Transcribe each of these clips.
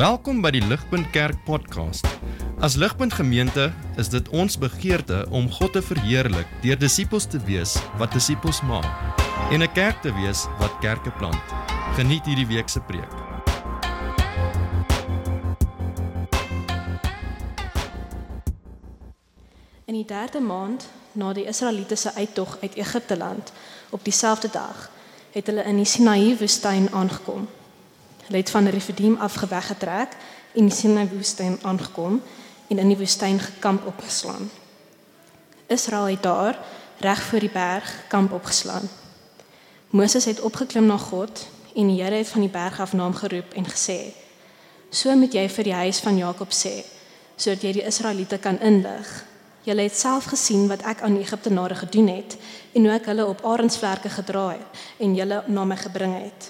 Welkom by die Ligpunt Kerk podcast. As Ligpunt Gemeente is dit ons begeerte om God te verheerlik deur disippels te wees wat disippels maak en 'n kerk te wees wat kerke plant. Geniet hierdie week se preek. In die derde maand na die Israeliete se uittog uit Egipte land, op dieselfde dag, het hulle in die Sinaï woestyn aangekom. Hulle het van Refidim af geweggetrek en die Sinaï woestyn aangekom en in die woestyn gekamp opgeslaan. Israel het daar reg voor die berg kamp opgeslaan. Moses het opgeklim na God en die Here het van die berg af na hom geroep en gesê: "So moet jy vir die huis van Jakob sê, sodat jy die Israeliete kan inlig Julle het self gesien wat ek aan die Egiptenare gedoen het en hoe ek hulle op arensvlerke gedra het en julle na my gebring het.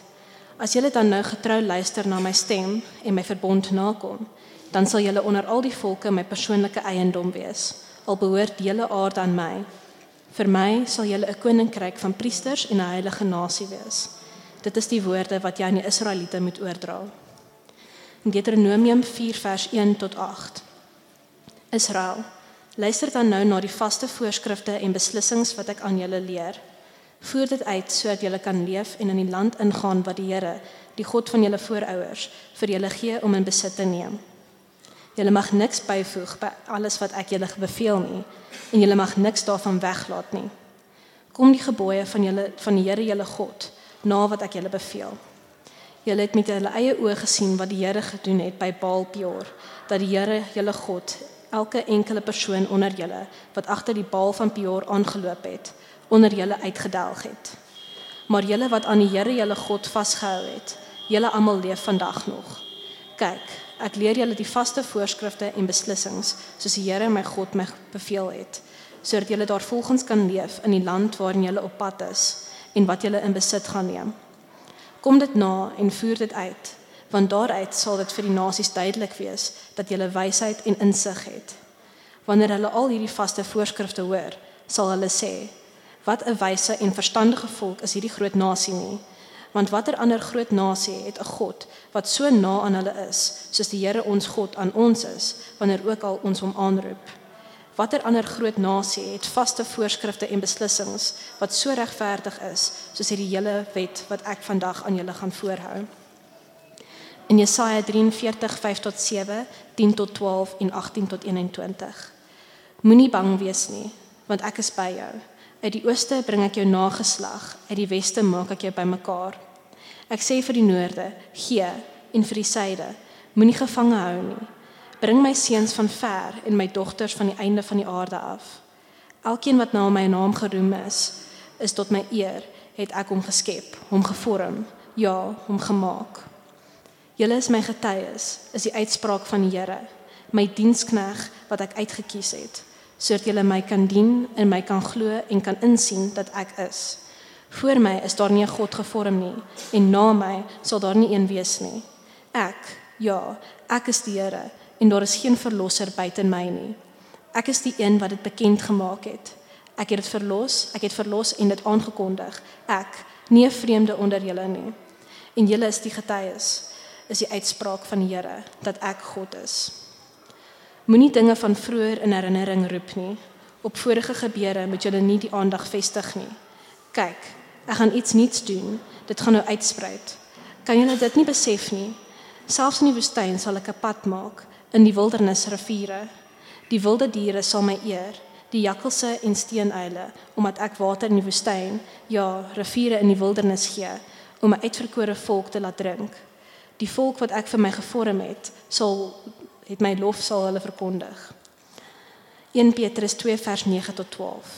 As julle dan nou getrou luister na my stem en my verbond nakom, dan sal julle onder al die volke my persoonlike eiendom wees. Al behoort die hele aarde aan my. Vir my sal julle 'n koninkryk van priesters en 'n heilige nasie wees. Dit is die woorde wat jy aan die Israeliete moet oordra. In Deuteronomium 4 vers 1 tot 8. Israel Luister dan nou na die vaste voorskrifte en beslissings wat ek aan julle leer. Voer dit uit sodat julle kan leef en in die land ingaan wat die Here, die God van julle voorouers, vir julle gee om in besit te neem. Julle mag niks byvoeg by alles wat ek julle beveel nie en julle mag niks daarvan weglaat nie. Kom die gebooie van julle van die Here julle God na wat ek julle beveel. Julle het met julle eie oë gesien wat die Here gedoen het by Baal Peor, dat die Here julle God elke enkele persoon onder julle wat agter die baal van Peor aangeloop het, onder julle uitgedelg het. Maar julle wat aan die Here julle God vasgehou het, julle almal leef vandag nog. Kyk, ek leer julle die vaste voorskrifte en beslissings soos die Here my God my beveel het, sodat julle daarvolgens kan leef in die land waarin julle op pad is en wat julle in besit gaan neem. Kom dit na en voer dit uit want daaruit sal dit vir die nasies duidelik wees dat jy wysheid en insig het. Wanneer hulle al hierdie vaste voorskrifte hoor, sal hulle sê: "Wat 'n wyse en verstandige volk is hierdie groot nasie nie." Want watter ander groot nasie het 'n God wat so na aan hulle is, soos die Here ons God aan ons is, wanneer ook al ons hom aanroep? Watter ander groot nasie het vaste voorskrifte en beslissings wat so regverdig is, soos hierdie hele wet wat ek vandag aan julle gaan voorhou? in Jesaja 43 5 tot 7, 10 tot 12 en 18 tot 21. Moenie bang wees nie, want ek is by jou. Uit die ooste bring ek jou nageslag, uit die weste maak ek jou bymekaar. Ek sê vir die noorde, gee en vir die suide, moenie gevange hou nie. Bring my seuns van ver en my dogters van die einde van die aarde af. Elkeen wat na my naam geroem is, is tot my eer, het ek hom geskep, hom gevorm, ja, hom gemaak. Julle is my getuies, is die uitspraak van die Here, my dienskneg wat ek uitgekies het, sodat julle my kan dien en my kan glo en kan insien dat ek is. Voor my is daar nie 'n God gevorm nie en na my sal daar nie een wees nie. Ek, ja, ek is die Here en daar is geen verlosser buite my nie. Ek is die een wat dit bekend gemaak het. Ek het dit verlos, ek het verlos en dit aangekondig. Ek, nie 'n vreemde onder julle nie. En julle is die getuies is die uitspraak van die Here dat ek God is. Moenie dinge van vroeër in herinnering roep nie. Op vorige gebeure moet jy nie die aandag vestig nie. Kyk, ek gaan iets nuuts doen. Dit gaan nou uitsprei. Kan julle dit nie besef nie? Selfs in die woestyn sal ek 'n pad maak in die wildernis riviere. Die wilde diere sal my eer, die jakkalse en steenuile, omdat ek water in die woestyn, ja, riviere in die wildernis gee om 'n uitverkore volk te laat drink die volk wat ek vir my gevorm het, sal het my lof sal hulle verkondig. 1 Petrus 2 vers 9 tot 12.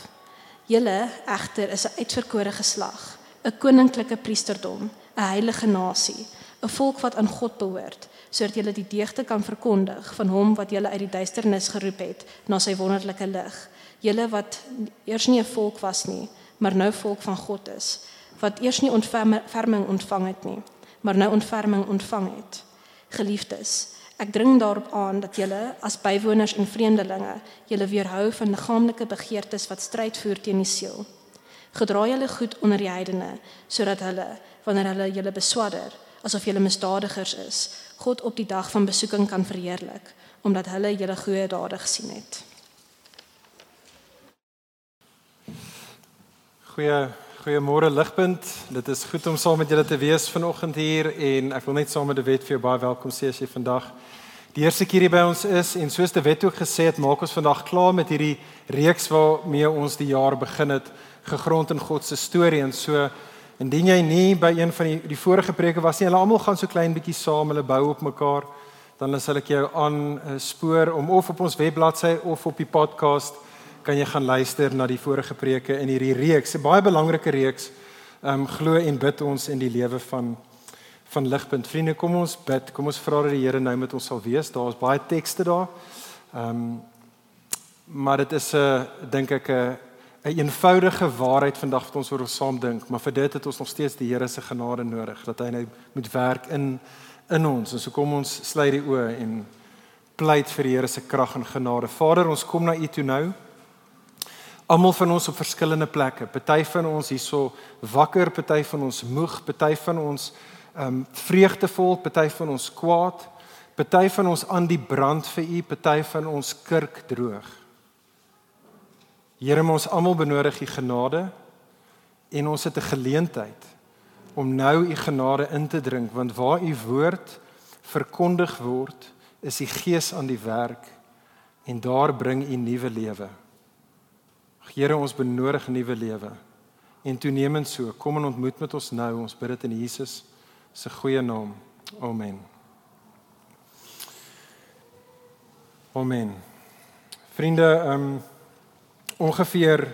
Julle egter is 'n uitverkore geslag, 'n koninklike priesterdom, 'n heilige nasie, 'n volk wat aan God behoort, sodat julle die deugde kan verkondig van hom wat julle uit die duisternis geroep het na sy wonderlike lig. Julle wat eers nie 'n volk was nie, maar nou volk van God is, wat eers nie ontferming ontvang het nie maar nou ontferming ontvang het. Geliefdes, ek dring daarop aan dat julle as bywoners en vreemdelinge julle weerhou van liggaamlike begeertes wat stryd voer teen die siel. Gedra julle goed onder die heidene sodat hulle wanneer hulle julle beswadder asof julle misdadigers is, God op die dag van besoeking kan verheerlik omdat hulle julle goeie dade gesien het. Goeie goeiemôre ligpunt. Dit is goed om saam met julle te wees vanoggend hier en ek wil net saam met Dewet vir jou baie welkom sê as jy vandag die eerste keer hier by ons is en soos Dewet ook gesê het, maak ons vandag klaar met hierdie reeks waarmee ons die jaar begin het, gegrond in God se storie en so indien jy nie by een van die die vorige preke was nie, hulle almal gaan so klein bietjie saam, hulle bou op mekaar, dan sal ek jou aan spoor om of op ons webbladsy of op die podcast kan jy gaan luister na die vorige preke in hierdie reeks, 'n baie belangrike reeks. Ehm um, glo en bid ons in die lewe van van ligpunt. Vriende, kom ons bid. Kom ons vra dat die Here nou met ons sal wees. Daar's baie tekste daar. Ehm um, maar dit is 'n dink ek 'n 'n een eenvoudige waarheid vandag wat ons oor ons saam dink, maar vir dit het ons nog steeds die Here se genade nodig dat hy nou moet werk in in ons. En so kom ons sluit die oë en pleit vir die Here se krag en genade. Vader, ons kom na U toe nou. Almal van ons op verskillende plekke. Party van ons hierso wakker, party van ons moeg, party van ons ehm um, vreugdevol, party van ons kwaad, party van ons aan die brand vir U, party van ons kurk droog. Here, ons almal benodig U genade en ons het 'n geleentheid om nou U genade in te drink want waar U woord verkondig word, is die Gees aan die werk en daar bring U nuwe lewe. Here ons benodig nuwe lewe. En toenemend so, kom en ontmoet met ons nou. Ons bid dit in Jesus se goeie naam. Amen. Amen. Vriende, ehm um, ongeveer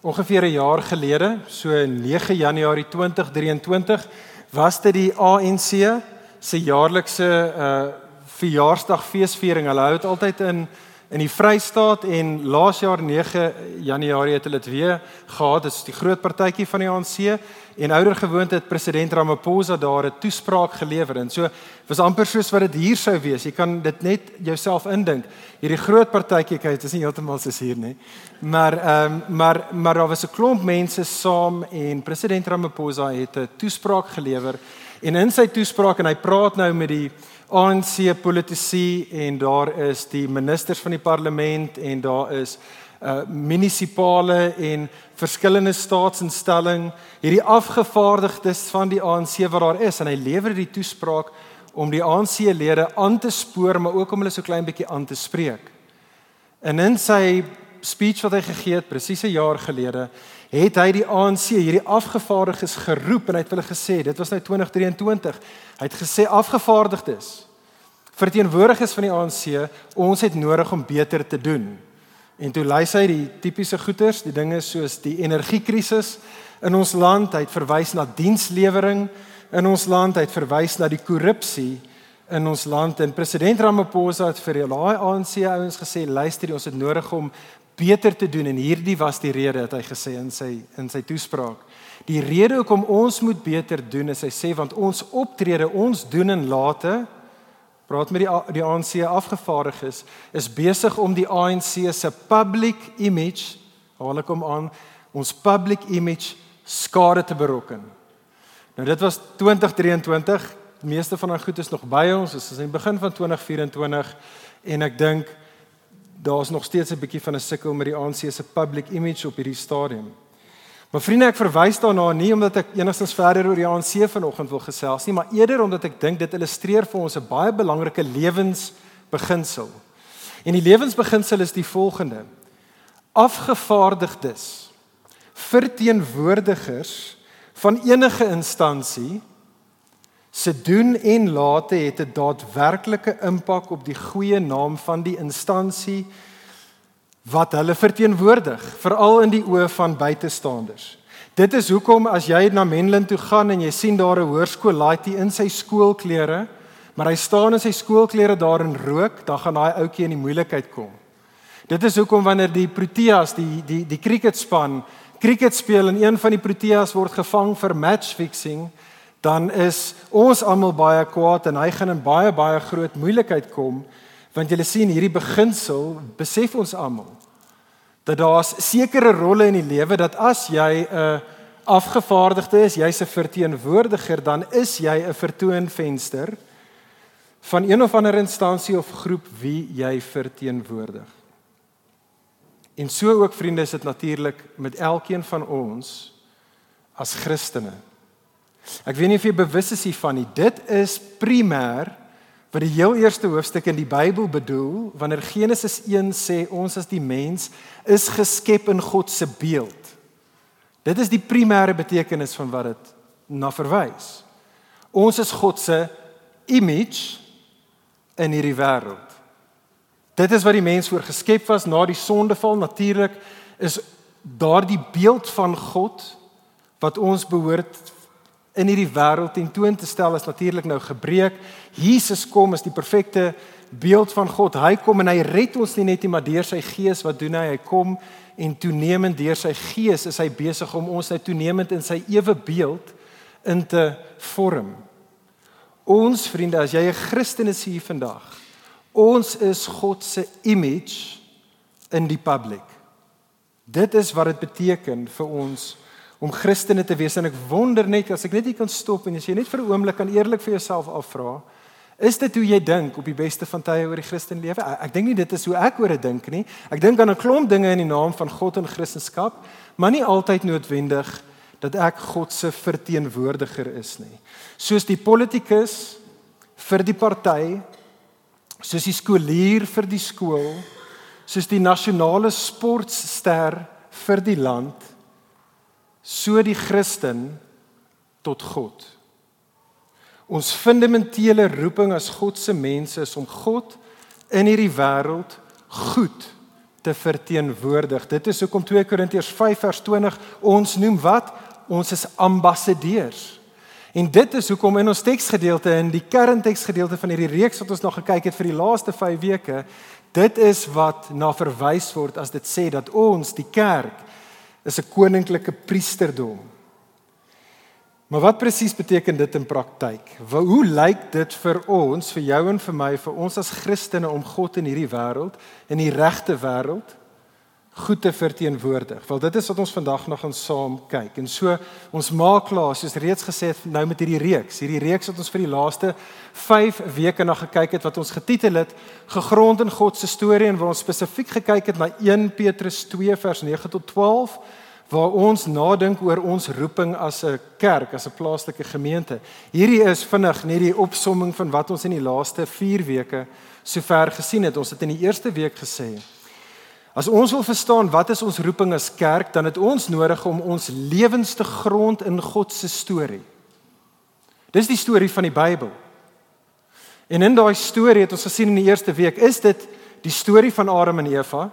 ongeveer 'n jaar gelede, so 9 Januarie 2023, was dit die ANC se jaarlikse uh verjaarsdag feesviering. Hulle hou dit altyd in in die Vrystaat en laas jaar 9 Januarie het hulle dit weer gehad. Dit is die groot partytjie van die ANC en ouer gewoonte het president Ramaphosa daar 'n toespraak gelewer en so was amper soos wat dit hier sou wees. Jy kan dit net jouself indink. Hierdie groot partytjie dit is nie heeltemal soos hier nie. Maar ehm um, maar maar daar was 'n klomp mense saam en president Ramaphosa het 'n toespraak gelewer en in sy toespraak en hy praat nou met die ANC politici en daar is die ministers van die parlement en daar is uh munisipale en verskillende staatsinstelling hierdie afgevaardigdes van die ANC wat daar is en hy lewer die toespraak om die ANC lede aan te spoor maar ook om hulle so klein bietjie aan te spreek. En in sy speech wat hy gegee het presies 'n jaar gelede het hy die ANC hierdie afgevaardigdes geroep en hy het hulle gesê dit was nou 2023 hy het gesê afgevaardigdes verteenwoordigers van die ANC ons het nodig om beter te doen. En toe lys hy die tipiese goeters die dinge soos die energiekrisis in ons land hy het verwys na dienslewering in ons land hy het verwys na die korrupsie in ons land. En president Ramaphosa het vir die ANC ouens gesê luister ons het nodig om beter te doen en hierdie was die rede het hy gesê in sy in sy toespraak. Die rede hoekom ons moet beter doen is hy sê want ons optrede, ons doen en late praat met die die ANC afgevaardig is is besig om die ANC se public image, haal ek hom aan, ons public image skade te berokken. Nou dit was 2023, die meeste van daai goed is nog by ons, dit is in die begin van 2024 en ek dink daar's nog steeds 'n bietjie van 'n sukkel met die ANC se public image op hierdie stadium. Maar vriende, ek verwys daarna nie omdat ek enigstens verder oor die ANC vanoggend wil gesels nie, maar eerder omdat ek dink dit illustreer vir ons 'n baie belangrike lewensbeginsel. En die lewensbeginsel is die volgende: Afgevaardigdes, verteenwoordigers van enige instansie se doen en late het 'n daadwerklike impak op die goeie naam van die instansie wat hulle verteenwoordig, veral in die oë van buitestanders. Dit is hoekom as jy na Menlyn toe gaan en jy sien daar 'n hoërskool laaitie in sy skoolklere, maar hy staan in sy skoolklere daar in rook, dan gaan daai ouetjie in die moeilikheid kom. Dit is hoekom wanneer die Proteas, die die die cricketspan, cricket speel en een van die Proteas word gevang vir match fixing, dan is ons almal baie kwaad en hy gaan in baie baie groot moeilikheid kom want jy sien hierdie beginsel besef ons almal dat daar's sekere rolle in die lewe dat as jy 'n afgevaardigde is, jy's 'n verteenwoordiger, dan is jy 'n vertoonvenster van een of ander instansie of groep wie jy verteenwoordig. En so ook vriende is dit natuurlik met elkeen van ons as Christene. Ek weet nie of jy bewus is hiervan nie. Dit is primêr wat die heel eerste hoofstuk in die Bybel bedoel wanneer Genesis 1 sê ons as die mens is geskep in God se beeld. Dit is die primêre betekenis van wat dit na verwys. Ons is God se image in hierdie wêreld. Dit is wat die mens voor geskep was na die sondeval natuurlik is daardie beeld van God wat ons behoort in hierdie wêreld en toon te stel is natuurlik nou gebreek. Jesus kom as die perfekte beeld van God. Hy kom en hy red ons nie net nie, maar deur sy gees wat doen hy? Hy kom en toenemend deur sy gees is hy besig om ons nou toenemend in sy ewe beeld in te vorm. Ons vriende, as jy 'n Christen is hier vandag, ons is God se image in die publiek. Dit is wat dit beteken vir ons om Christene te wees en ek wonder net as ek net hier kan stop en as jy net vir 'n oomblik kan eerlik vir jouself afvra, is dit hoe jy dink op die beste van tye oor die Christen lewe? Ek, ek dink nie dit is hoe ek oor dit dink nie. Ek dink aan 'n klomp dinge in die naam van God en Christendom, maar nie altyd noodwendig dat ek God se verteenwoordiger is nie. Soos die politikus vir die party, soos die skoolier vir die skool, soos die nasionale sportster vir die land, so die Christen tot God. Ons fundamentele roeping as God se mense is om God in hierdie wêreld goed te verteenwoordig. Dit is hoekom 2 Korintiërs 5 vers 20 ons noem wat ons is ambassadeurs. En dit is hoekom in ons teksgedeelte in die kernteksgedeelte van hierdie reeks wat ons nog gekyk het vir die laaste 5 weke, dit is wat na verwys word as dit sê dat ons die kerk is 'n koninklike priesterdom. Maar wat presies beteken dit in praktyk? Hoe lyk dit vir ons, vir jou en vir my, vir ons as Christene om God in hierdie wêreld, in die regte wêreld goed te verteenwoordig. Wel dit is wat ons vandag nog gaan saam kyk. En so ons maak klaar, soos reeds gesê het, nou met hierdie reeks. Hierdie reeks wat ons vir die laaste 5 weke na gekyk het wat ons getitel het Gegrond in God se storie en waar ons spesifiek gekyk het na 1 Petrus 2 vers 9 tot 12 waar ons nadink oor ons roeping as 'n kerk, as 'n plaaslike gemeente. Hierdie is vinnig net die opsomming van wat ons in die laaste 4 weke sover gesien het. Ons het in die eerste week gesê As ons wil verstaan wat is ons roeping as kerk, dan het ons nodig om ons lewens te grond in God se storie. Dis die storie van die Bybel. En in daai storie het ons gesien in die eerste week, is dit die storie van Adam en Eva.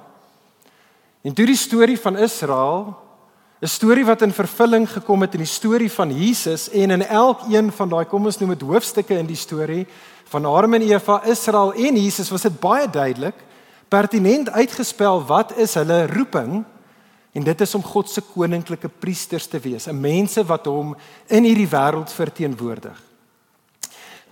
En toe die storie van Israel, 'n storie wat in vervulling gekom het in die storie van Jesus en in elkeen van daai kom ons noem dit hoofstukke in die storie van Adam en Eva, Israel en Jesus was dit baie duidelik pertinent uitgespel wat is hulle roeping en dit is om God se koninklike priesters te wees, 'n mense wat hom in hierdie wêreld verteenwoordig.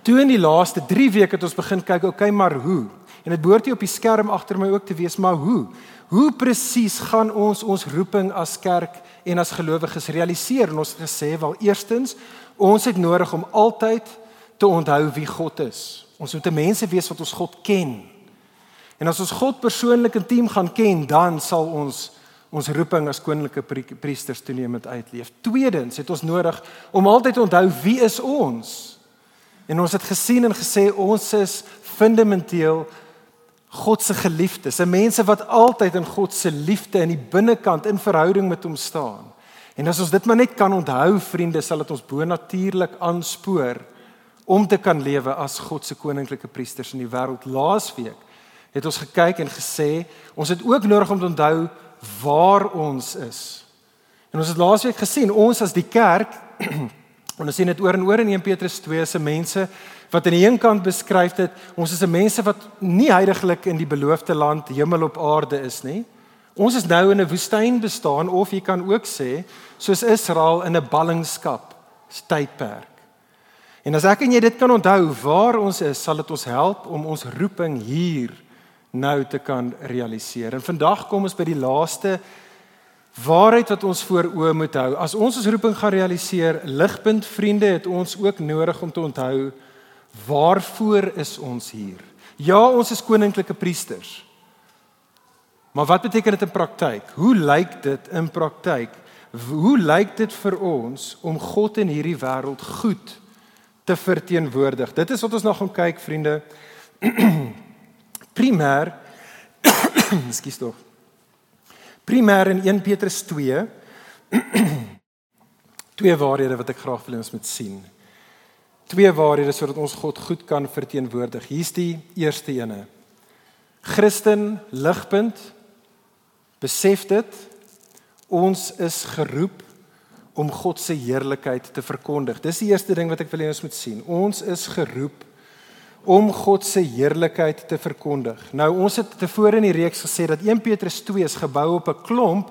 Toe in die laaste 3 weke het ons begin kyk, okay, maar hoe? En dit behoort hier op die skerm agter my ook te wees, maar hoe? Hoe presies gaan ons ons roeping as kerk en as gelowiges realiseer? En ons het gesê, wel eerstens, ons het nodig om altyd te onthou wie God is. Ons moet mense wees wat ons God ken. En as ons God persoonlik intiem gaan ken, dan sal ons ons roeping as koninklike priesters toenemend uitleef. Tweedens het ons nodig om altyd te onthou wie is ons? En ons het gesien en gesê ons is fundamenteel God se geliefdes, 'n mense wat altyd in God se liefde in die binnekant in verhouding met hom staan. En as ons dit maar net kan onthou, vriende, sal dit ons bonatuurlik aanspoor om te kan lewe as God se koninklike priesters in die wêreld. Laasweek het ons gekyk en gesê ons het ook nodig om te onthou waar ons is. En ons het laasweek gesien ons as die kerk en ons sien dit oor en oor in 1 Petrus 2 se mense wat aan die een kant beskryf het ons is 'n mense wat nie heiliglik in die beloofde land hemel op aarde is nie. Ons is nou in 'n woestyn bestaan of jy kan ook sê soos Israel in 'n ballingskap tydperk. En as ek en jy dit kan onthou waar ons is, sal dit ons help om ons roeping hier nou te kan realiseer. En vandag kom ons by die laaste Waarheid wat ons voor oë moet hou. As ons ons roeping gaan realiseer, ligpunt vriende, het ons ook nodig om te onthou waarvoor is ons hier? Ja, ons is koninklike priesters. Maar wat beteken dit in praktyk? Hoe lyk dit in praktyk? Hoe lyk dit vir ons om God in hierdie wêreld goed te verteenwoordig? Dit is wat ons nou gaan kyk, vriende. Primêr Ekskuus tog. Primêr in 1 Petrus 2 twee waarhede wat ek graag wil ons moet sien. Twee waarhede sodat ons God goed kan verteenwoordig. Hier's die eerste ene. Christen ligpunt besef dit ons is geroep om God se heerlikheid te verkondig. Dis die eerste ding wat ek wil hê ons moet sien. Ons is geroep om God se heerlikheid te verkondig. Nou ons het tevore in die reeks gesê dat 1 Petrus 2 is gebou op 'n klomp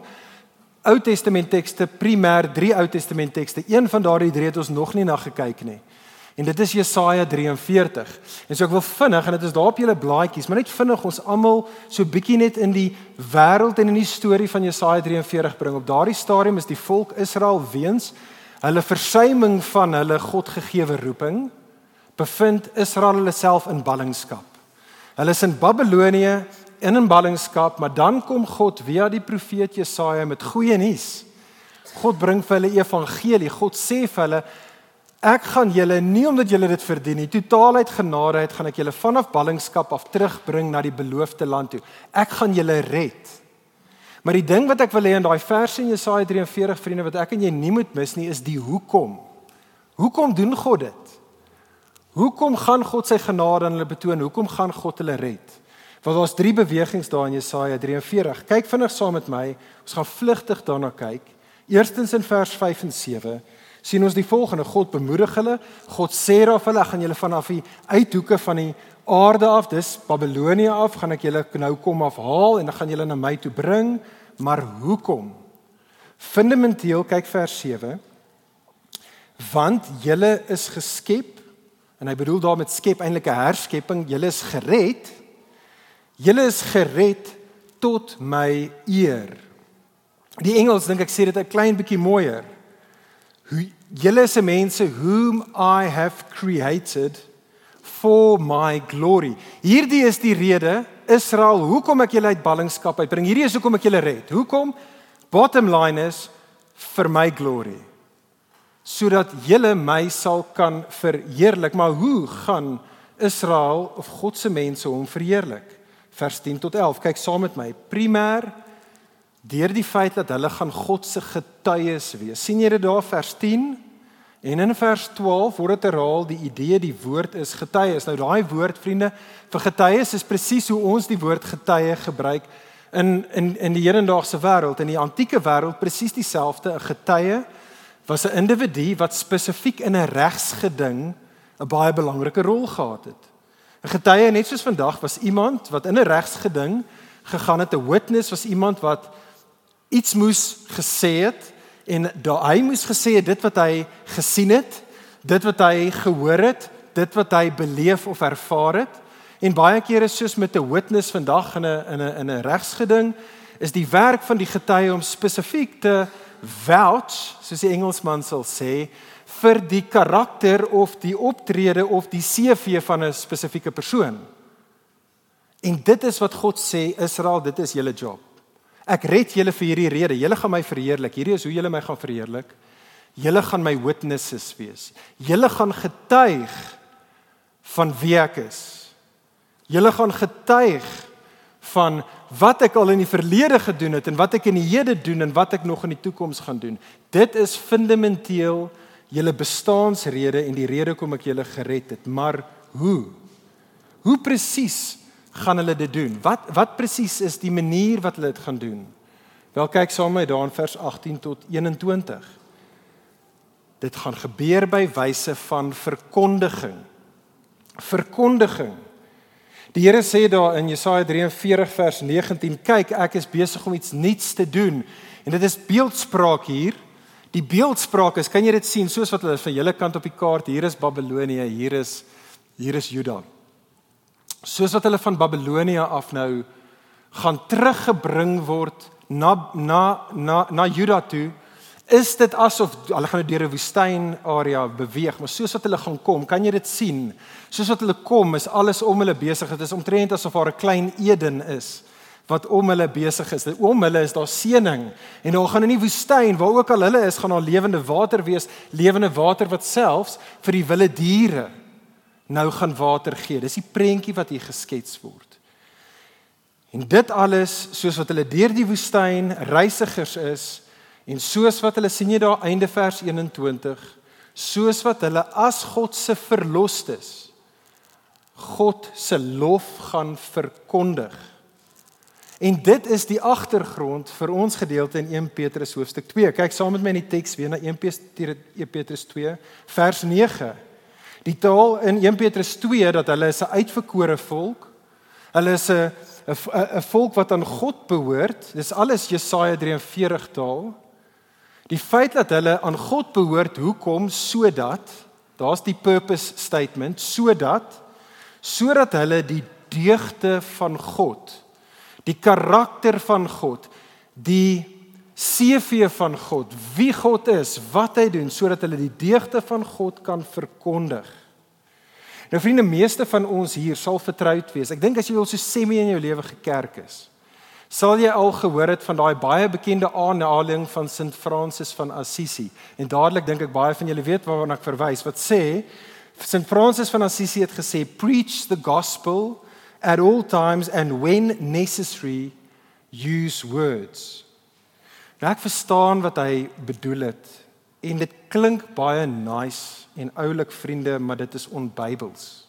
Ou Testament tekste, primêr 3 Ou Testament tekste. Een van daardie drie het ons nog nie na gekyk nie. En dit is Jesaja 43. En so ek wil vinnig en dit is daar op julle blaadjies, maar net vinnig ons almal so bietjie net in die wêreld en in die storie van Jesaja 43 bring. Op daardie stadium is die volk Israel weens hulle versuiming van hulle Godgegewe roeping bevind Israel hulle self in ballingskap. Hulle is in Babelonie in 'n ballingskap, maar dan kom God via die profeet Jesaja met goeie nuus. God bring vir hulle evangelie. God sê vir hulle Ek gaan julle nie omdat julle dit verdien nie, totaalheid genade het gaan ek julle vanaf ballingskap af terugbring na die beloofde land toe. Ek gaan julle red. Maar die ding wat ek wil hê in daai vers in Jesaja 43 vriende wat ek en jy nie moet mis nie is die hoekom. Hoekom doen God dit? Hoekom gaan God sy genade aan hulle betoon? Hoekom gaan God hulle red? Want daar's drie bewegings daar in Jesaja 43. Kyk vinnig saam met my. Ons gaan vlugtig daarna kyk. Eerstens in vers 5 en 7 sien ons die volgende God bemoedig hulle God sê daar vir hulle gaan julle vanaf die uithoeke van die aarde af dis Babelonie af gaan ek julle nou kom afhaal en dan gaan julle na my toe bring maar hoekom fundamenteel kyk vers 7 want julle is geskep en hy bedoel daarmee skep eintlik 'n herskepping julle is gered julle is gered tot my eer die Engels dink ek sê dit 'n klein bietjie mooier Julle is mense whom I have created for my glory. Hierdie is die rede Israel, hoekom ek julle uit ballingskap uitbring. Hierdie is hoekom ek julle red. Hoekom? Bottom line is vir my glory. Sodat julle my sal kan verheerlik. Maar hoe gaan Israel of God se mense hom verheerlik? Vers 10 tot 11. Kyk saam met my. Primêr deur die feit dat hulle gaan God se getuies wees. sien jy dit daar vers 10? En in vers 12 word dit herhaal die idee die woord is getuies. Nou daai woord vriende vir getuies is presies hoe ons die woord getuie gebruik in in in die hedendaagse wêreld. In die antieke wêreld presies dieselfde. 'n Getuie was 'n individu wat spesifiek in 'n regsgeding 'n baie belangrike rol gehad het. 'n Getuie net soos vandag was iemand wat in 'n regsgeding gegaan het. 'n Witness was iemand wat iets moes gesê het en daai moes gesê het dit wat hy gesien het, dit wat hy gehoor het, dit wat hy beleef of ervaar het. En baie kere soos met 'n witness vandag in 'n in 'n in 'n regsgeding is die werk van die getuie om spesifiek te vouch, soos die Engelsman sal sê, vir die karakter of die optrede of die CV van 'n spesifieke persoon. En dit is wat God sê, Israel, dit is julle job. Ek red julle vir hierdie rede. Julle gaan my verheerlik. Hierdie is hoe julle my gaan verheerlik. Julle gaan my witnesses wees. Julle gaan getuig van wie ek is. Julle gaan getuig van wat ek al in die verlede gedoen het en wat ek in die hede doen en wat ek nog in die toekoms gaan doen. Dit is fundamenteel julle bestaansrede en die rede hoekom ek julle gered het. Maar hoe? Hoe presies gaan hulle dit doen? Wat wat presies is die manier wat hulle dit gaan doen? Wel kyk saam met daar in vers 18 tot 21. Dit gaan gebeur by wyse van verkondiging. Verkondiging. Die Here sê daar in Jesaja 43 vers 19: "Kyk, ek is besig om iets nuuts te doen." En dit is beeldspraak hier. Die beeldspraak is, kan jy dit sien soos wat hulle van julle kant op die kaart, hier is Babelonie, hier is hier is Juda soos wat hulle van Babelonie af nou gaan teruggebring word na na na na Juda toe is dit asof hulle gaan deur 'n woestyn area beweeg, maar soos wat hulle gaan kom, kan jy dit sien. Soos wat hulle kom, is alles om hulle besig. Dit is omtrent asof daar 'n klein Eden is wat om hulle besig is. Om hulle is daar seëning en hulle gaan in die woestyn waar ook al hulle is, gaan daar lewende water wees, lewende water wat selfs vir die wilde diere nou gaan water gee. Dis die prentjie wat hier geskets word. En dit alles soos wat hulle deur die woestyn reisigers is, En soos wat hulle sien jy daar einde vers 21, soos wat hulle as God se verlosters God se lof gaan verkondig. En dit is die agtergrond vir ons gedeelte in 1 Petrus hoofstuk 2. Kyk saam met my in die teks weer na 1 Petrus 2 vers 9. Die taal in 1 Petrus 2 dat hulle is 'n uitverkore volk. Hulle is 'n 'n volk wat aan God behoort. Dis alles Jesaja 43 taal. Die feit dat hulle aan God behoort, hoekom sodat daar's die purpose statement sodat sodat hulle die deugde van God, die karakter van God, die CV van God, wie God is, wat hy doen sodat hulle die deugde van God kan verkondig. Nou vriende, meeste van ons hier sal vertroud wees. Ek dink as jy al so semi in jou lewe gekerk is, Sal jy al gehoor het van daai baie bekende aanhaling van Sint Francis van Assisi? En dadelik dink ek baie van julle weet waarna ek verwys. Wat sê Sint Francis van Assisi het gesê preach the gospel at all times and when necessary use words. Nou ek verstaan wat hy bedoel het en dit klink baie nice en oulik vriende, maar dit is onbybels.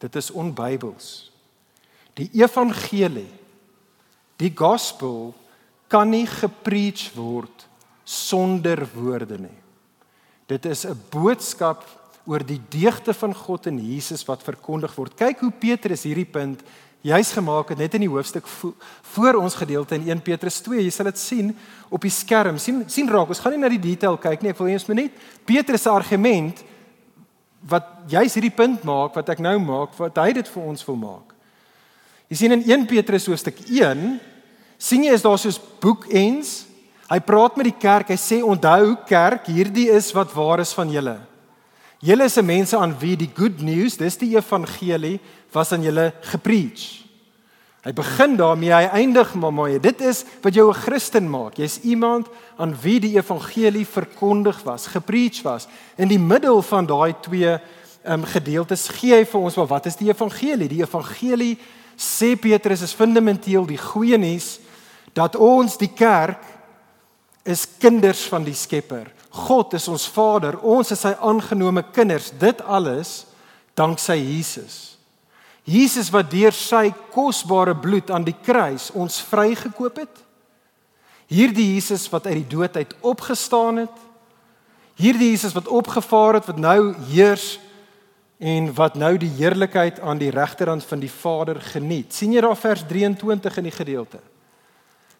Dit is onbybels. Die evangelie Die gospel kan nie gepreach word sonder woorde nie. Dit is 'n boodskap oor die deugde van God en Jesus wat verkondig word. Kyk hoe Petrus hierdie punt juis gemaak het net in die hoofstuk voor ons gedeelte in 1 Petrus 2. Jy sal dit sien op die skerm. sien sien raak. Ons gaan nie na die detail kyk nie. Ek wil eers net Petrus se argument wat juis hierdie punt maak wat ek nou maak, wat hy dit vir ons wil maak. Jy sien in 1 Petrus hoofstuk 1 sien jy is daar soos boekends. Hy praat met die kerk. Hy sê onthou kerk, hierdie is wat waar is van julle. Julle is 'n mense aan wie die good news, dis die evangelie was aan julle gepreach. Hy begin daarmee, hy eindig maar mooi. Dit is wat jou 'n Christen maak. Jy's iemand aan wie die evangelie verkondig was, gepreach was. In die middel van daai twee ehm um, gedeeltes gee hy vir ons wat is die evangelie? Die evangelie sê Petrus is fundamenteel die goeie nuus dat ons die kerk is kinders van die Skepper. God is ons Vader, ons is sy aangenome kinders. Dit alles danksy Jesus. Jesus wat deur sy kosbare bloed aan die kruis ons vrygekoop het. Hierdie Jesus wat uit die dood uit opgestaan het. Hierdie Jesus wat opgevaar het wat nou heers en wat nou die heerlikheid aan die regterhand van die Vader geniet. sien jy daar vers 23 in die gedeelte?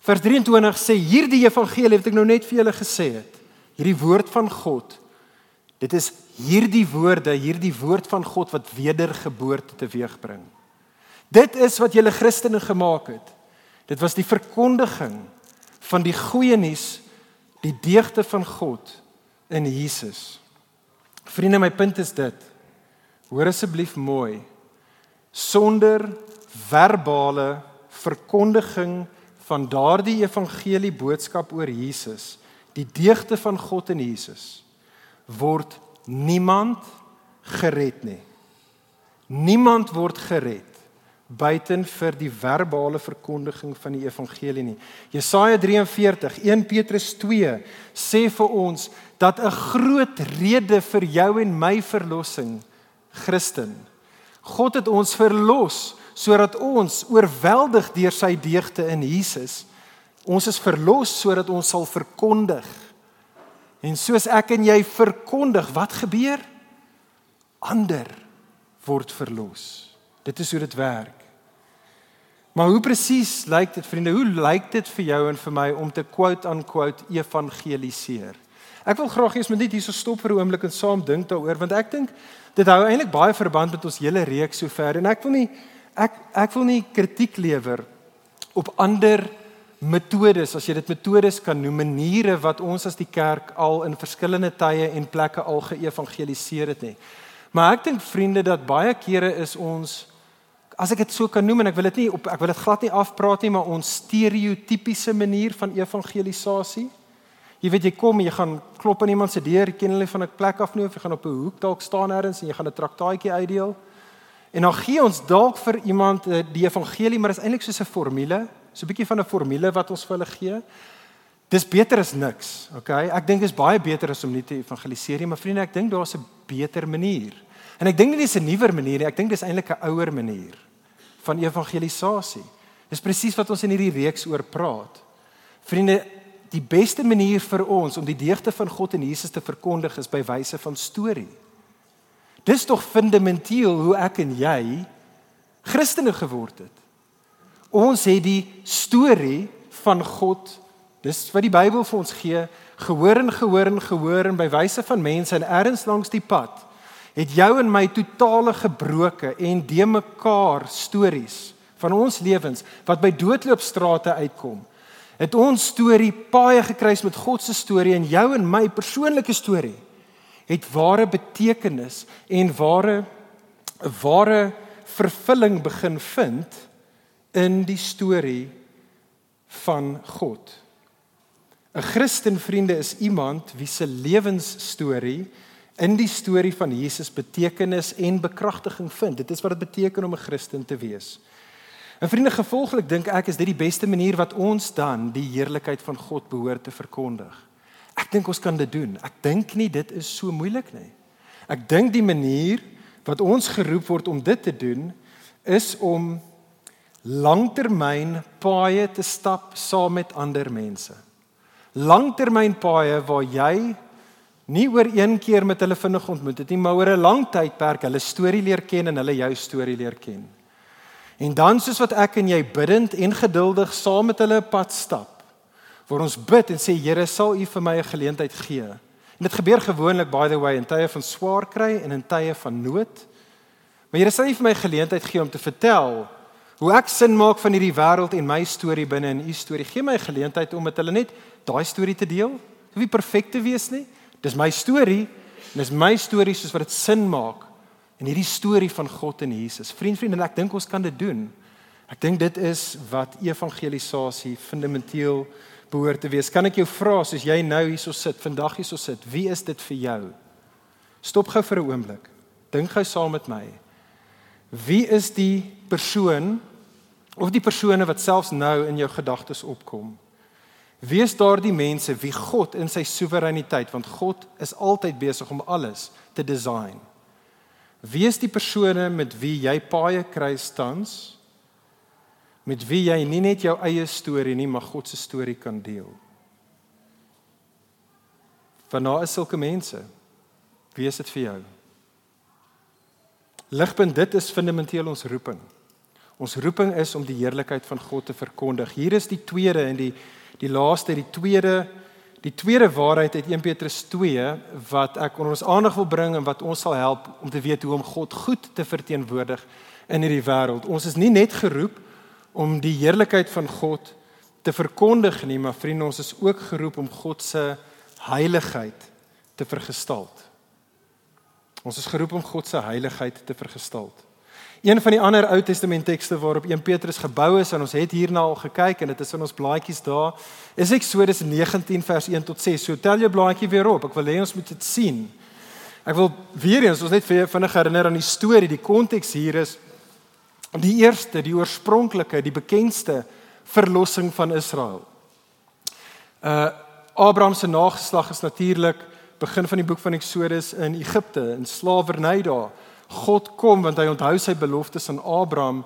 Vers 23 sê hierdie evangelie wat ek nou net vir julle gesê het, hierdie woord van God. Dit is hierdie woorde, hierdie woord van God wat wedergeboorte teweegbring. Dit is wat julle Christene gemaak het. Dit was die verkondiging van die goeie nuus, die deugde van God in Jesus. Vriende, my punt is dit. Hoor asseblief mooi. Sonder verbale verkondiging van daardie evangelie boodskap oor Jesus, die deugde van God in Jesus, word niemand gered nie. Niemand word gered buiten vir die verbale verkondiging van die evangelie nie. Jesaja 43, 1 Petrus 2 sê vir ons dat 'n groot rede vir jou en my verlossing Christen. God het ons verlos sodat ons oorweldig deur sy deugde in Jesus ons is verlos sodat ons sal verkondig. En soos ek en jy verkondig, wat gebeur? Ander word verlos. Dit is hoe dit werk. Maar hoe presies lyk dit vriende? Hoe lyk dit vir jou en vir my om te quote unquote evangeliseer? Ek wil graag eers net hierso stop vir 'n oomblik en saam dink daaroor want ek dink dit hou eintlik baie verband met ons hele reeks sover en ek wil nie ek ek wil nie kritiek lewer op ander metodes, as jy dit metodes kan noem, maniere wat ons as die kerk al in verskillende tye en plekke al geëvangeliseer het nie. Maar ek dink vriende dat baie kere is ons as ek dit so kan noem en ek wil dit nie op ek wil dit glad nie afpraat nie, maar ons stereotypiese manier van evangelisasie. Jy weet jy kom jy gaan klop aan iemand se deur, ken hulle van 'n plek af nie of jy gaan op 'n hoek dalk staan elders en jy gaan 'n traktaatjie uitdeel. En dan gee ons dalk vir iemand eh, die evangelie, maar dit is eintlik soos 'n formule, so 'n bietjie van 'n formule wat ons vir hulle gee. Dis beter as niks, okay? Ek dink dit is baie beter as om nie te evangeliseer nie, maar vriende, ek dink daar's 'n beter manier. En ek dink nie dis 'n nuwer manier nie, ek dink dis eintlik 'n ouer manier van evangelisasie. Dis presies wat ons in hierdie reeks oor praat. Vriende, die beste manier vir ons om die deugde van God en Jesus te verkondig is by wyse van storie. Dis tog fundamenteel hoe ek en jy Christene geword het. Ons het die storie van God, dis wat die Bybel vir ons gee, gehoor en gehoor en gehoor en by wyse van mense en ergens langs die pad het jou en my totale gebroke en de mekaar stories van ons lewens wat by doodloopstrate uitkom. Het ons storie paai gekruis met God se storie en jou en my persoonlike storie het ware betekenis en ware ware vervulling begin vind in die storie van God. 'n Christen vriende is iemand wie se lewensstorie in die storie van Jesus betekenis en bekragtiging vind. Dit is wat dit beteken om 'n Christen te wees. En vriende, gevolglik dink ek is dit die beste manier wat ons dan die heerlikheid van God behoort te verkondig. Ek dink ons kan dit doen. Ek dink nie dit is so moeilik nie. Ek dink die manier wat ons geroep word om dit te doen is om langtermyn paaie te stap saam met ander mense. Langtermyn paaie waar jy nie oor een keer met hulle vinnig ontmoet het nie, maar oor 'n lang tydperk hulle storie leer ken en hulle jou storie leer ken. En dan soos wat ek en jy bidtend en geduldig saam met hulle pad stap, waar ons bid en sê Here, sal U vir my 'n geleentheid gee. En dit gebeur gewoonlik by the way in tye van swaar kry en in tye van nood. Maar Here, sal U vir my 'n geleentheid gee om te vertel hoe ek sin maak van hierdie wêreld en my storie binne in U storie. Gee my 'n geleentheid om met hulle net daai storie te deel. Hoe wie perfek te wees nie? Dis my storie en dis my storie soos wat dit sin maak in hierdie storie van God en Jesus. Vriend, vriend, en ek dink ons kan dit doen. Ek dink dit is wat evangelisasie fundamenteel behoort te wees. Kan ek jou vra soos jy nou hierso sit, vandag hierso sit, wie is dit vir jou? Stop gou vir 'n oomblik. Dink gou saam met my. Wie is die persoon of die persone wat selfs nou in jou gedagtes opkom? Wees daardie mense wie God in sy soewereiniteit, want God is altyd besig om alles te design. Wees die persone met wie jy paie kry tans met wie jy nie net jou eie storie nie, maar God se storie kan deel. Want daar is sulke mense. Wie is dit vir jou? Ligpunt dit is fundamenteel ons roeping. Ons roeping is om die heerlikheid van God te verkondig. Hier is die tweede en die die laaste, die tweede die tweede waarheid uit 1 Petrus 2 wat ek onder ons aandag wil bring en wat ons sal help om te weet hoe om God goed te verteenwoordig in hierdie wêreld. Ons is nie net geroep om die heerlikheid van God te verkondig nie, maar vriende, ons is ook geroep om God se heiligheid te vergestaal. Ons is geroep om God se heiligheid te vergestaal. Een van die ander Ou Testament tekste waarop 1 Petrus gebou is en ons het hierna al gekyk en dit is in ons blaadjies daar is Eksodus 19 vers 1 tot 6. So tel jou blaadjie weer op. Ek wil hê ons moet dit sien. Ek wil weer eens ons net vir vinnig herinner aan die storie. Die konteks hier is die eerste, die oorspronklike, die bekendste verlossing van Israel. Uh Abraham se nageslag is natuurlik begin van die boek van Eksodus in Egipte in slawerny daar. God kom want hy onthou sy beloftes aan Abraham.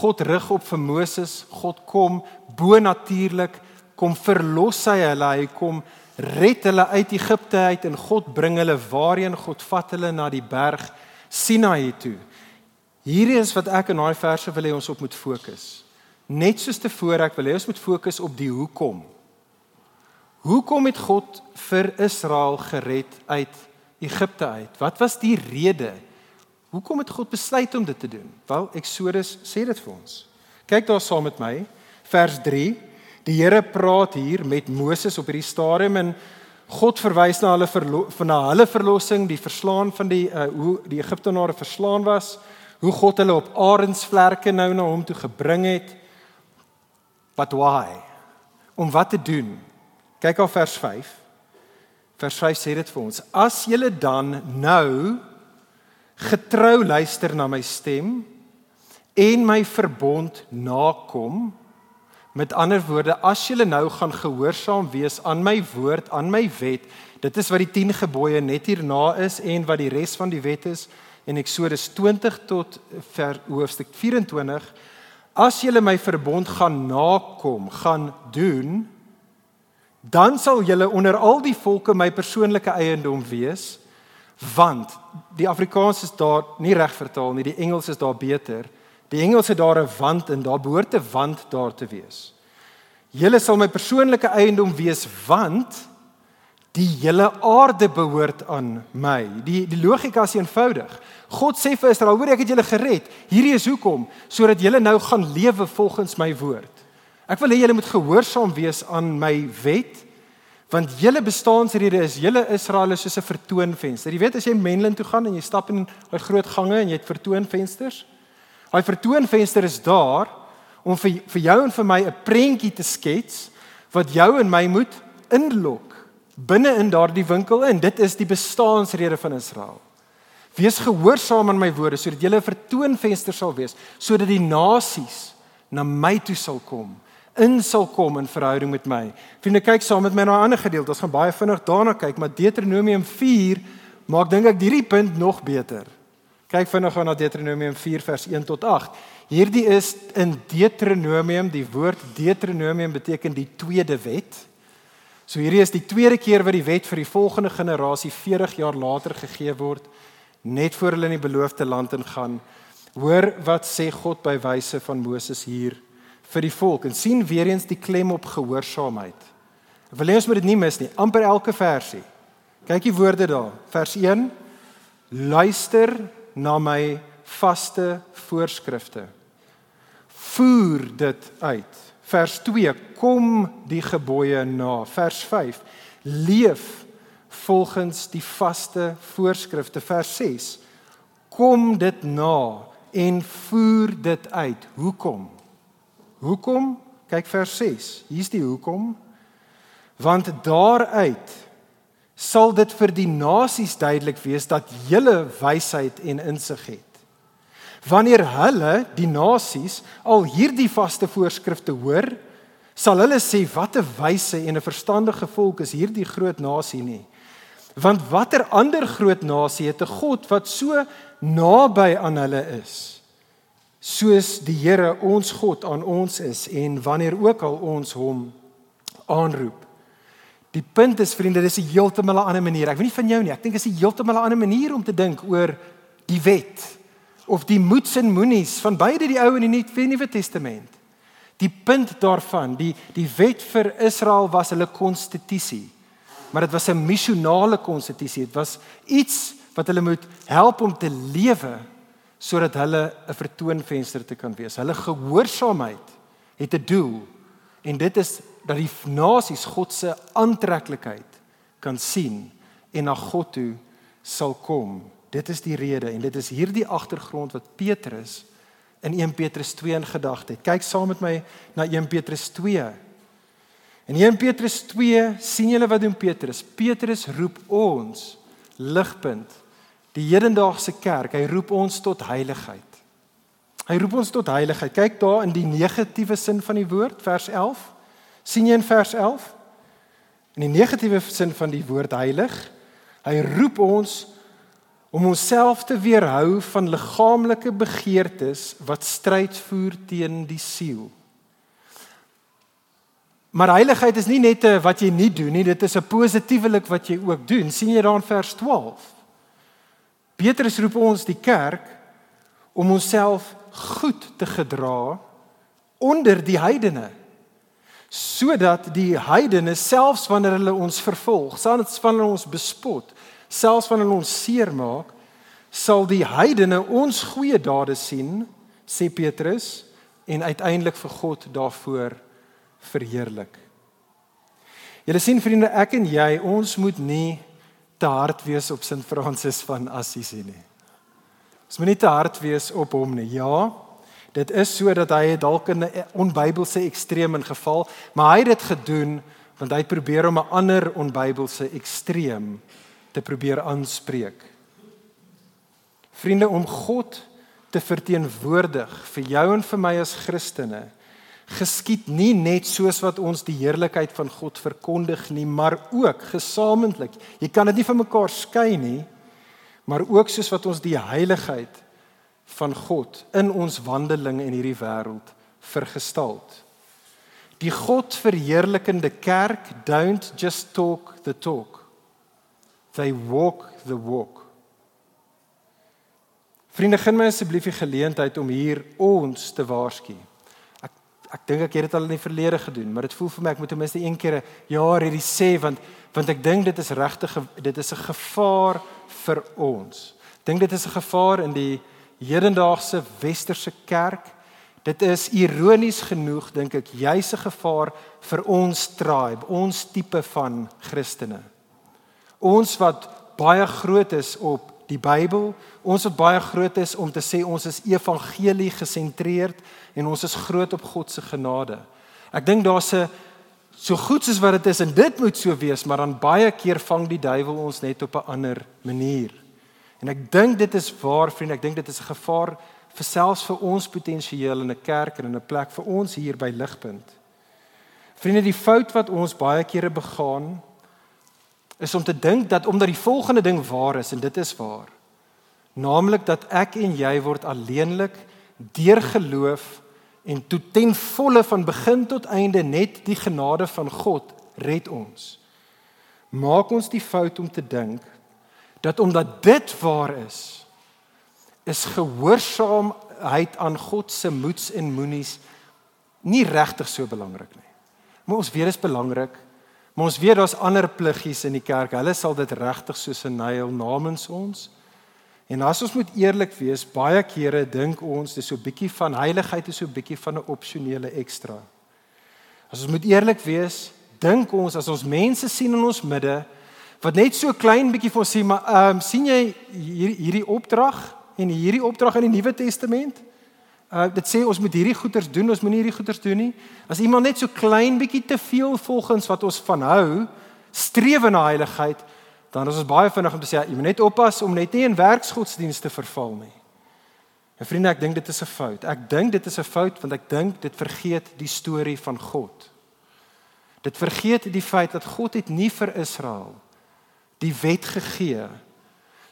God rig op vir Moses. God kom bo natuurlik kom verlos hy hulle. Hy kom red hulle uit Egipte uit en God bring hulle waarheen God vat hulle na die berg Sinaï toe. Hierdie is wat ek in daai verse wil hê ons op moet fokus. Net soos tevore ek wil hê ons moet fokus op die hoekom. Hoekom het God vir Israel gered uit Egipte uit? Wat was die rede? Hoekom het God besluit om dit te doen? Wel, Eksodus sê dit vir ons. Kyk daar saam met my, vers 3. Die Here praat hier met Moses op hierdie stadium en God verwys na hulle van na hulle verlossing, die verslaan van die uh, hoe die Egiptenare verslaan was, hoe God hulle op arensvlerke nou na hom toe gebring het. But why? Om wat te doen? Kyk op vers 5. Vers 5 sê dit vir ons: As julle dan nou getrou luister na my stem en my verbond nakom, met ander woorde, as julle nou gaan gehoorsaam wees aan my woord, aan my wet, dit is wat die 10 gebooie net hierna is en wat die res van die wet is in Eksodus 20 tot ver hoofstuk 24, as julle my verbond gaan nakom, gaan doen, dan sal julle onder al die volke my persoonlike eiendom wees want die Afrikaans is daar nie reg vertaal nie die Engels is daar beter. Die Engels het daar 'n want en daar behoort 'n want daar te wees. Julle sal my persoonlike eiendom wees want die hele aarde behoort aan my. Die die logika is eenvoudig. God sê vir Israel hoor ek het julle gered. Hierdie is hoekom? Sodat julle nou gaan lewe volgens my woord. Ek wil hê julle moet gehoorsaam wees aan my wet want julle bestaansrede is julle Israel is soos 'n vertoonvenster. Jy weet as jy Menlyn toe gaan en jy stap in 'n groot gange en jy het vertoonvensters. Daai vertoonvenster is daar om vir vir jou en vir my 'n prentjie te skets wat jou en my moet inlok binne in daardie winkel in. Dit is die bestaansrede van Israel. Wees gehoorsaam aan my woorde sodat julle 'n vertoonvenster sal wees sodat die nasies na my toe sal kom in sal kom in verhouding met my. Vriende, kyk saam met my na 'n ander gedeelte. Ons gaan baie vinnig daarna kyk, maar Deuteronomium 4 maak dink ek hierdie punt nog beter. Kyk vinnig na Deuteronomium 4 vers 1 tot 8. Hierdie is in Deuteronomium, die woord Deuteronomium beteken die tweede wet. So hierdie is die tweede keer wat die wet vir die volgende generasie 40 jaar later gegee word net voor hulle in die beloofde land ingaan. Hoor wat sê God by wyse van Moses hier vir die volk en sien weer eens die klem op gehoorsaamheid. Ek wil hê ons moet dit nie mis nie. amper elke versie. Kyk die woorde daar. Vers 1: Luister na my vaste voorskrifte. Voer dit uit. Vers 2: Kom die gebooie na. Vers 5: Leef volgens die vaste voorskrifte. Vers 6: Kom dit na en voer dit uit. Hoekom? Hoekom? Kyk vers 6. Hier's die hoekom. Want daaruit sal dit vir die nasies duidelik wees dat julle wysheid en insig het. Wanneer hulle, die nasies, al hierdie vaste voorskrifte hoor, sal hulle sê wat 'n wyse en 'n verstandige volk is hierdie groot nasie nie. Want watter ander groot nasie het 'n God wat so naby aan hulle is? Soos die Here ons God aan ons is en wanneer ook al ons hom aanroep. Die punt is vriende, dis 'n heeltemal 'n ander manier. Ek weet nie van jou nie, ek dink dit is 'n heeltemal 'n ander manier om te dink oor die wet of die moets en moenies van beide die Ou en die Nuwe Testament. Die punt daarvan, die die wet vir Israel was hulle konstitusie. Maar dit was 'n missionale konstitusie. Dit was iets wat hulle moet help om te lewe sodat hulle 'n vertoonvenster te kan wees. Hulle gehoorsaamheid het 'n doel en dit is dat die nasies God se aantreklikheid kan sien en na God toe sal kom. Dit is die rede en dit is hierdie agtergrond wat Petrus in 1 Petrus 2 in gedagte het. Kyk saam met my na 1 Petrus 2. In 1 Petrus 2 sien julle wat doen Petrus? Petrus roep ons ligpunt Die hedendaagse kerk, hy roep ons tot heiligheid. Hy roep ons tot heiligheid. Kyk daar in die negatiewe sin van die woord, vers 11. sien jy in vers 11? In die negatiewe sin van die woord heilig, hy roep ons om onsself te weerhou van liggaamlike begeertes wat stryd voer teen die siel. Maar heiligheid is nie net wat jy nie doen nie, dit is 'n positiewelik wat jy ook doen. sien jy daar in vers 12? Petrus roep ons die kerk om onsself goed te gedra onder die heidene sodat die heidene selfs wanneer hulle ons vervolg, selfs wanneer hulle ons bespot, selfs wanneer hulle ons seermaak, sal die heidene ons goeie dade sien, sê Petrus, en uiteindelik vir God daarvoor verheerlik. Julle sien vriende, ek en jy, ons moet nie te hard wees op Sint Fransis van Assisi nie. Ons moet nie te hard wees op hom nie. Ja, dit is so dat hy dalk in 'n onbybelse ekstreem ingeval, maar hy het dit gedoen want hy probeer om 'n ander onbybelse ekstreem te probeer aanspreek. Vriende, om God te verteenwoordig vir jou en vir my as Christene geskied nie net soos wat ons die heerlikheid van God verkondig nie, maar ook gesamentlik. Jy kan dit nie van mekaar skei nie, maar ook soos wat ons die heiligheid van God in ons wandeling in hierdie wêreld vergestalt. Die God verheerlikende kerk don't just talk the talk. They walk the walk. Vriende, gee my asseblief die geleentheid om hier ons te waarsku. Ek dink ek het dit al in die verlede gedoen, maar dit voel vir my ek moet ten minste een keer 'n jaar hierdie sê want want ek dink dit is regtig dit is 'n gevaar vir ons. Ek dink dit is 'n gevaar in die hedendaagse westerse kerk. Dit is ironies genoeg dink ek juis 'n gevaar vir ons tribe, ons tipe van Christene. Ons wat baie groot is op die Bybel. Ons wat baie groot is om te sê ons is evangelie gesentreerd en ons is groot op God se genade. Ek dink daar's 'n so goed soos wat dit is en dit moet so wees, maar dan baie keer vang die duiwel ons net op 'n ander manier. En ek dink dit is waar vriend, ek dink dit is 'n gevaar vir selfs vir ons potensieel in 'n kerk en in 'n plek vir ons hier by Ligpunt. Vriende, die fout wat ons baie kere begaan is om te dink dat omdat die volgende ding waar is en dit is waar. Naamlik dat ek en jy word alleenlik deur geloof en tot ten volle van begin tot einde net die genade van God red ons. Maak ons die fout om te dink dat omdat dit waar is is gehoorsaamheid aan God se moeds en moenies nie regtig so belangrik nie. Maar ons weet dit is belangrik Maar ons weet daar's ander pliggies in die kerk. Hulle sal dit regtig soos 'n nyl namens ons. En as ons moet eerlik wees, baie kere dink ons dis so 'n bietjie van heiligheid is so 'n bietjie van 'n opsionele ekstra. As ons moet eerlik wees, dink ons as ons mense sien in ons midde wat net so klein bietjie vir ons sê, maar ehm um, sien jy hier, hierdie opdrag en hierdie opdrag in die Nuwe Testament? Uh dit sê ons moet hierdie goeders doen, ons moenie hierdie goeders doen nie. As iemand net so klein bietjie te veel volgens wat ons van hou, streef na heiligheid, dan is ons baie vinnig om te sê jy moet net oppas om net nie in werksgodsdienste verval nie. En vriende, ek dink dit is 'n fout. Ek dink dit is 'n fout want ek dink dit vergeet die storie van God. Dit vergeet die feit dat God het nie vir Israel die wet gegee nie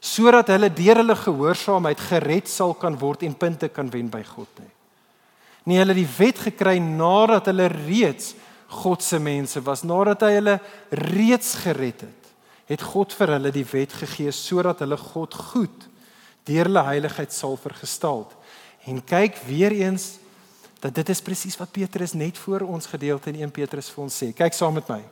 sodat hulle deur hulle gehoorsaamheid gered sal kan word en punte kan wen by God nie. Nee, hulle het die wet gekry nadat hulle reeds God se mense was, nadat hy hulle reeds gered het. Het God vir hulle die wet gegee sodat hulle God goed deur hulle heiligheid sal vergestaal. En kyk weer eens dat dit is presies wat Petrus net voor ons gedeelte in 1 Petrus vir ons sê. Kyk saam met my.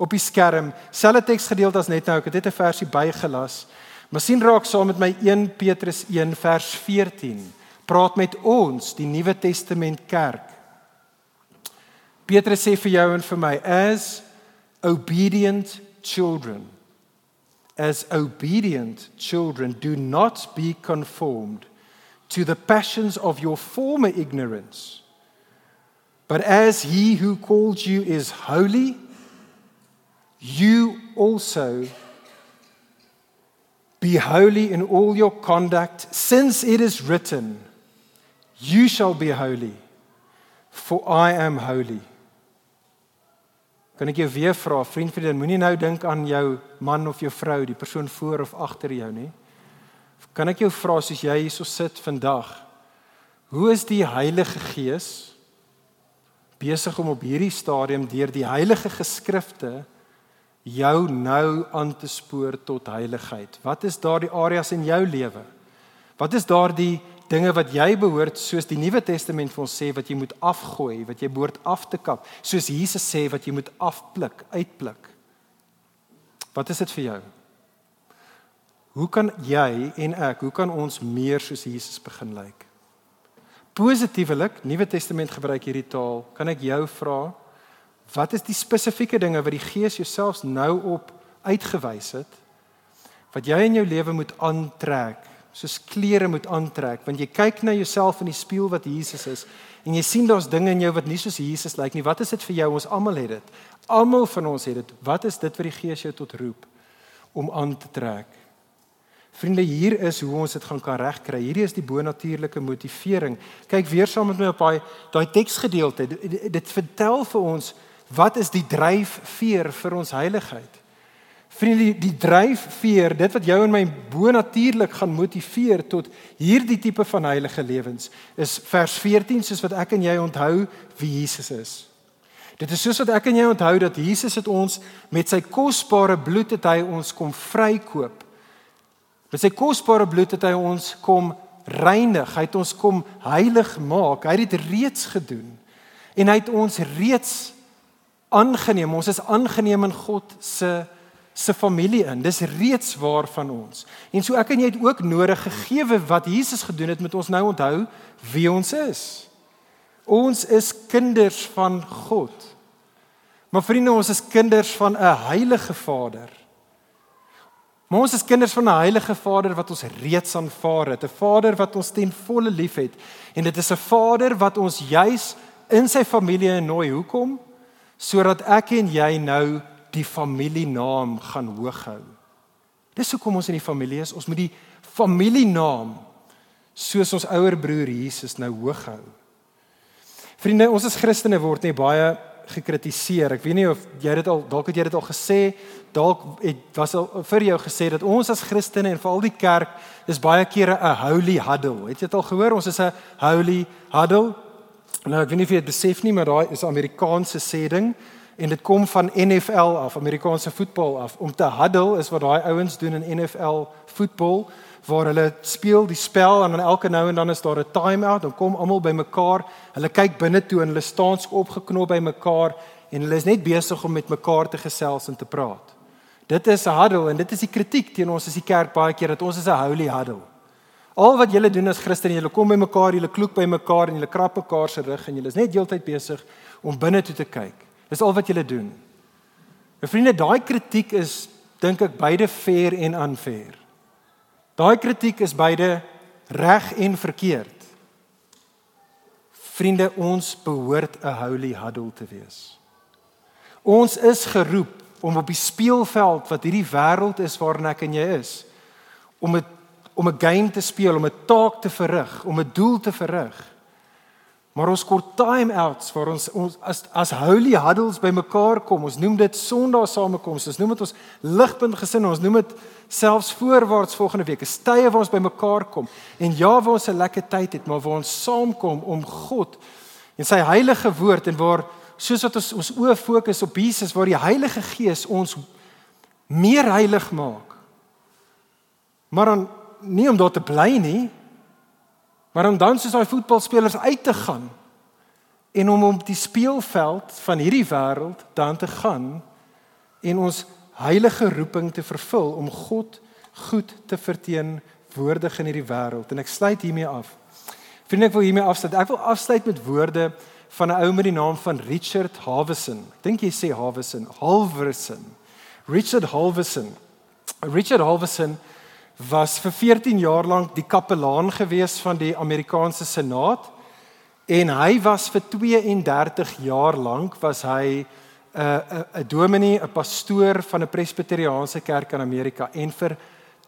Op die skerm, selfe teksgedeelte as net nou, ek het net 'n versie bygelas. Maar sien raak saam met my 1 Petrus 1 vers 14. Praat met ons, die Nuwe Testament kerk. Petrus sê vir jou en vir my as obedient children as obedient children do not be conformed to the passions of your former ignorance but as he who called you is holy you also Be holy in all your conduct, since it is written, You shall be holy, for I am holy. Kan ek jou weer vra, vriend, vriendin, moenie nou dink aan jou man of jou vrou, die persoon voor of agter jou nie. Kan ek jou vra soos jy hierso sit vandag? Hoe is die Heilige Gees besig om op hierdie stadium deur die heilige geskrifte jou nou aan te spoor tot heiligheid? Wat is daardie areas in jou lewe? Wat is daardie dinge wat jy behoort soos die Nuwe Testament vir ons sê wat jy moet afgooi, wat jy behoort af te kap, soos Jesus sê wat jy moet afpluk, uitpluk? Wat is dit vir jou? Hoe kan jy en ek, hoe kan ons meer soos Jesus begin lyk? Positiewelik, Nuwe Testament gebruik hierdie taal. Kan ek jou vra wat is die spesifieke dinge wat die Gees jouself nou op uitgewys het wat jy in jou lewe moet aantrek, soos klere moet aantrek, want jy kyk na jouself in die spieël wat Jesus is en jy sien daar's dinge in jou wat nie soos Jesus lyk nie. Wat is dit vir jou? Ons almal het dit. Almal van ons het dit. Wat is dit wat die Gees jou tot roep om aan te trek? Vriende, hier is hoe ons dit gaan kan regkry. Hierdie is die bonatuurlike motivering. Kyk weer saam met my op daai daai teksgedeelte. Dit, dit vertel vir ons wat is die dryfveer vir ons heiligheid. Vriende, die dryfveer, dit wat jou en my bonatuurlik gaan motiveer tot hierdie tipe van heilige lewens, is vers 14 soos wat ek en jy onthou wie Jesus is. Dit is soos wat ek en jy onthou dat Jesus het ons met sy kosbare bloed het hy ons kom vrykoop. Met sy kosbare bloed het hy ons kom reinig, hy het ons kom heilig maak. Hy het dit reeds gedoen. En hy het ons reeds aangeneem. Ons is aangeneem in God se se familie in. Dis reeds waar van ons. En so ek en jy het ook nodig gegeewe wat Jesus gedoen het met ons nou onthou wie ons is. Ons is kinders van God. Maar vriende, ons is kinders van 'n heilige Vader. Maar ons is kinders van 'n heilige Vader wat ons reeds aanvaar het, 'n Vader wat ons ten volle liefhet. En dit is 'n Vader wat ons juis in sy familie nooi. Hoekom? Sodat ek en jy nou die familienaam gaan hoog hou. Dis hoekom ons in die familie is. Ons moet die familienaam soos ons ouer broer Jesus nou hoog hou. Vriende, ons as Christene word nie baie gekritiseer. Ek weet nie of jy dit al dalk het jy dit al gesê, dalk het was al vir jou gesê dat ons as Christene en veral die kerk is baie kere 'n holy huddle. Het jy dit al gehoor? Ons is 'n holy huddle. Nou ek weet nie of jy dit besef nie, maar daai is 'n Amerikaanse sê ding en dit kom van NFL af, Amerikaanse voetbal af. Om te huddle is wat daai ouens doen in NFL voetbal waar hulle speel die spel en dan elke nou en dan is daar 'n time-out, dan kom almal bymekaar. Hulle kyk binne toe en hulle staan opgeknop bymekaar en hulle is net besig om met mekaar te gesels en te praat. Dit is 'n huddle en dit is die kritiek teen ons as die kerk baie keer dat ons is 'n holy huddle. Al wat julle doen as Christene, julle kom bymekaar, julle kloek bymekaar en julle krap mekaar se rug en julle is net heeltyd besig om binne toe te kyk. Dis al wat jy doen. My vriende, daai kritiek is dink ek beide fair en unfair. Daai kritiek is beide reg en verkeerd. Vriende, ons behoort 'n holy huddle te wees. Ons is geroep om op die speelveld wat hierdie wêreld is waarin ek en jy is, om 'n om 'n game te speel, om 'n taak te verrig, om 'n doel te verrig. Maar ons kort time outs waar ons ons as as holy huddles bymekaar kom. Ons noem dit Sondag samekoms. Ons noem dit ons ligpunt gesin. Ons noem dit selfs voorwaarts volgende week. 'n Stye waar ons bymekaar kom. En ja, waar ons 'n lekker tyd het, maar waar ons saamkom om God en sy heilige woord en waar soos wat ons ons oë fokus op Jesus waar die Heilige Gees ons meer heilig maak. Maar dan nie om daar te bly nie, Maar om dan soos daai voetbalspelers uit te gaan en om op die speelveld van hierdie wêreld dan te gaan en ons heilige roeping te vervul om God goed te verteenwoordig in hierdie wêreld. En ek sluit hiermee af. Vriende, ek wil hiermee afsluit. Ek wil afsluit met woorde van 'n ou met die naam van Richard Havison. Ek dink jy sê Havison, Halverson. Richard Halverson. Richard Halverson was vir 14 jaar lank die kapelaan gewees van die Amerikaanse Senaat en hy was vir 32 jaar lank was hy 'n uh, 'n dominee, 'n pastoor van 'n presbiteriaanse kerk in Amerika en vir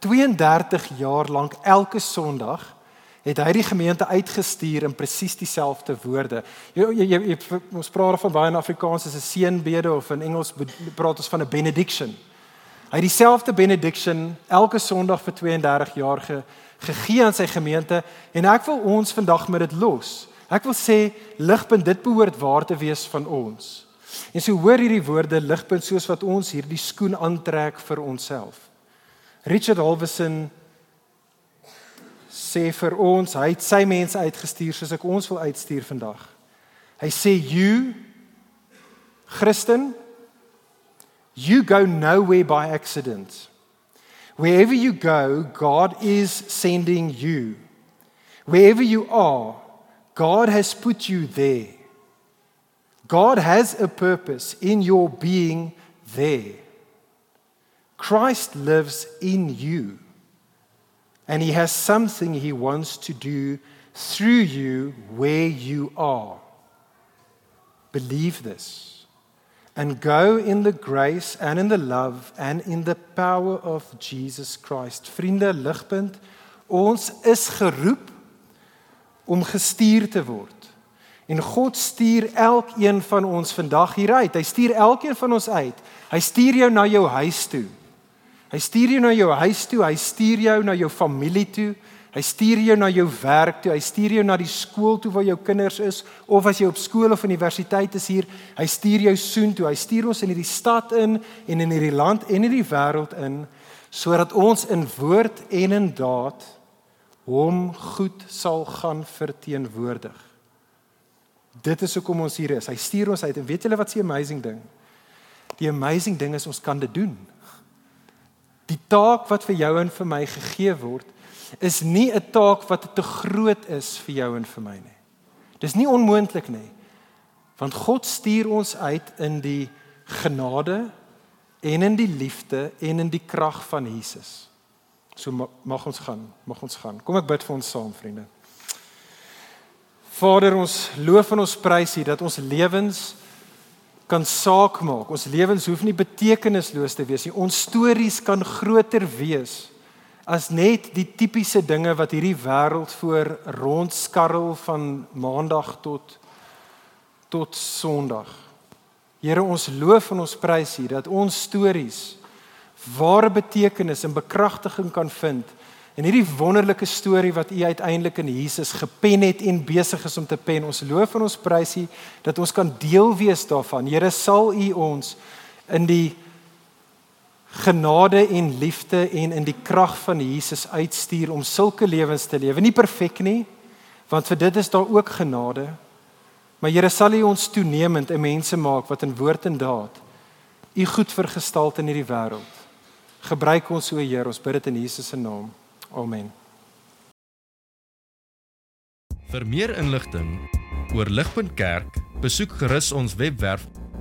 32 jaar lank elke Sondag het hy die gemeente uitgestuur in presies dieselfde woorde. Jy jy, jy, jy ons praat van baie in Afrikaans as 'n seënbede of in Engels praat ons van 'n benediction. Hy het dieselfde benediction elke Sondag vir 32 jaar ge, gegee aan sy gemeente en ek wil ons vandag met dit los. Ek wil sê ligpunt dit behoort waar te wees van ons. En so hoor hierdie woorde ligpunt soos wat ons hierdie skoen aantrek vir onsself. Richard Halverson sê vir ons, hy het sy mense uitgestuur soos ek ons wil uitstuur vandag. Hy sê you Christen You go nowhere by accident. Wherever you go, God is sending you. Wherever you are, God has put you there. God has a purpose in your being there. Christ lives in you. And he has something he wants to do through you where you are. Believe this and go in the grace and in the love and in the power of Jesus Christ. Vriende, ligpunt, ons is geroep om gestuur te word. En God stuur elkeen van ons vandag hier uit. Hy stuur elkeen van ons uit. Hy stuur jou na jou huis toe. Hy stuur jou na jou huis toe, hy stuur jou na jou familie toe. Hy stuur jou na jou werk toe, hy stuur jou na die skool toe waar jou kinders is of as jy op skool of universiteit is hier, hy stuur jou soen toe. Hy stuur ons in hierdie stad in en in hierdie land en in hierdie wêreld in sodat ons in woord en in daad hom goed sal gaan verteenwoordig. Dit is hoekom ons hier is. Hy stuur ons uit en weet julle wat se amazing ding? Die amazing ding is ons kan dit doen. Die taak wat vir jou en vir my gegee word, is nie 'n taak wat te groot is vir jou en vir my nie. Dis nie onmoontlik nie. Want God stuur ons uit in die genade en in die liefde en in die krag van Jesus. So mag ons gaan, mag ons gaan. Kom ek bid vir ons saam, vriende. Vader, ons loof en ons prys U dat ons lewens kan saak maak. Ons lewens hoef nie betekenisloos te wees nie. Ons stories kan groter wees as net die tipiese dinge wat hierdie wêreld voor rondskarrel van maandag tot tot sonderdag. Here, ons loof en ons prys U dat ons stories ware betekenis en bekragtiging kan vind En hierdie wonderlike storie wat u uiteindelik in Jesus gepen het en besig is om te pen. Ons loof en ons prys u dat ons kan deel wees daarvan. Here sal u ons in die genade en liefde en in die krag van Jesus uitstuur om sulke lewens te lewe. Nie perfek nie, want vir dit is daar ook genade. Maar Here sal u ons toenemend 'n mense maak wat in woord en daad u goed vergestalte in hierdie wêreld. Gebruik ons so Heer, ons bid dit in Jesus se naam. Amen. Vir meer inligting oor Ligpunt Kerk, besoek gerus ons webwerf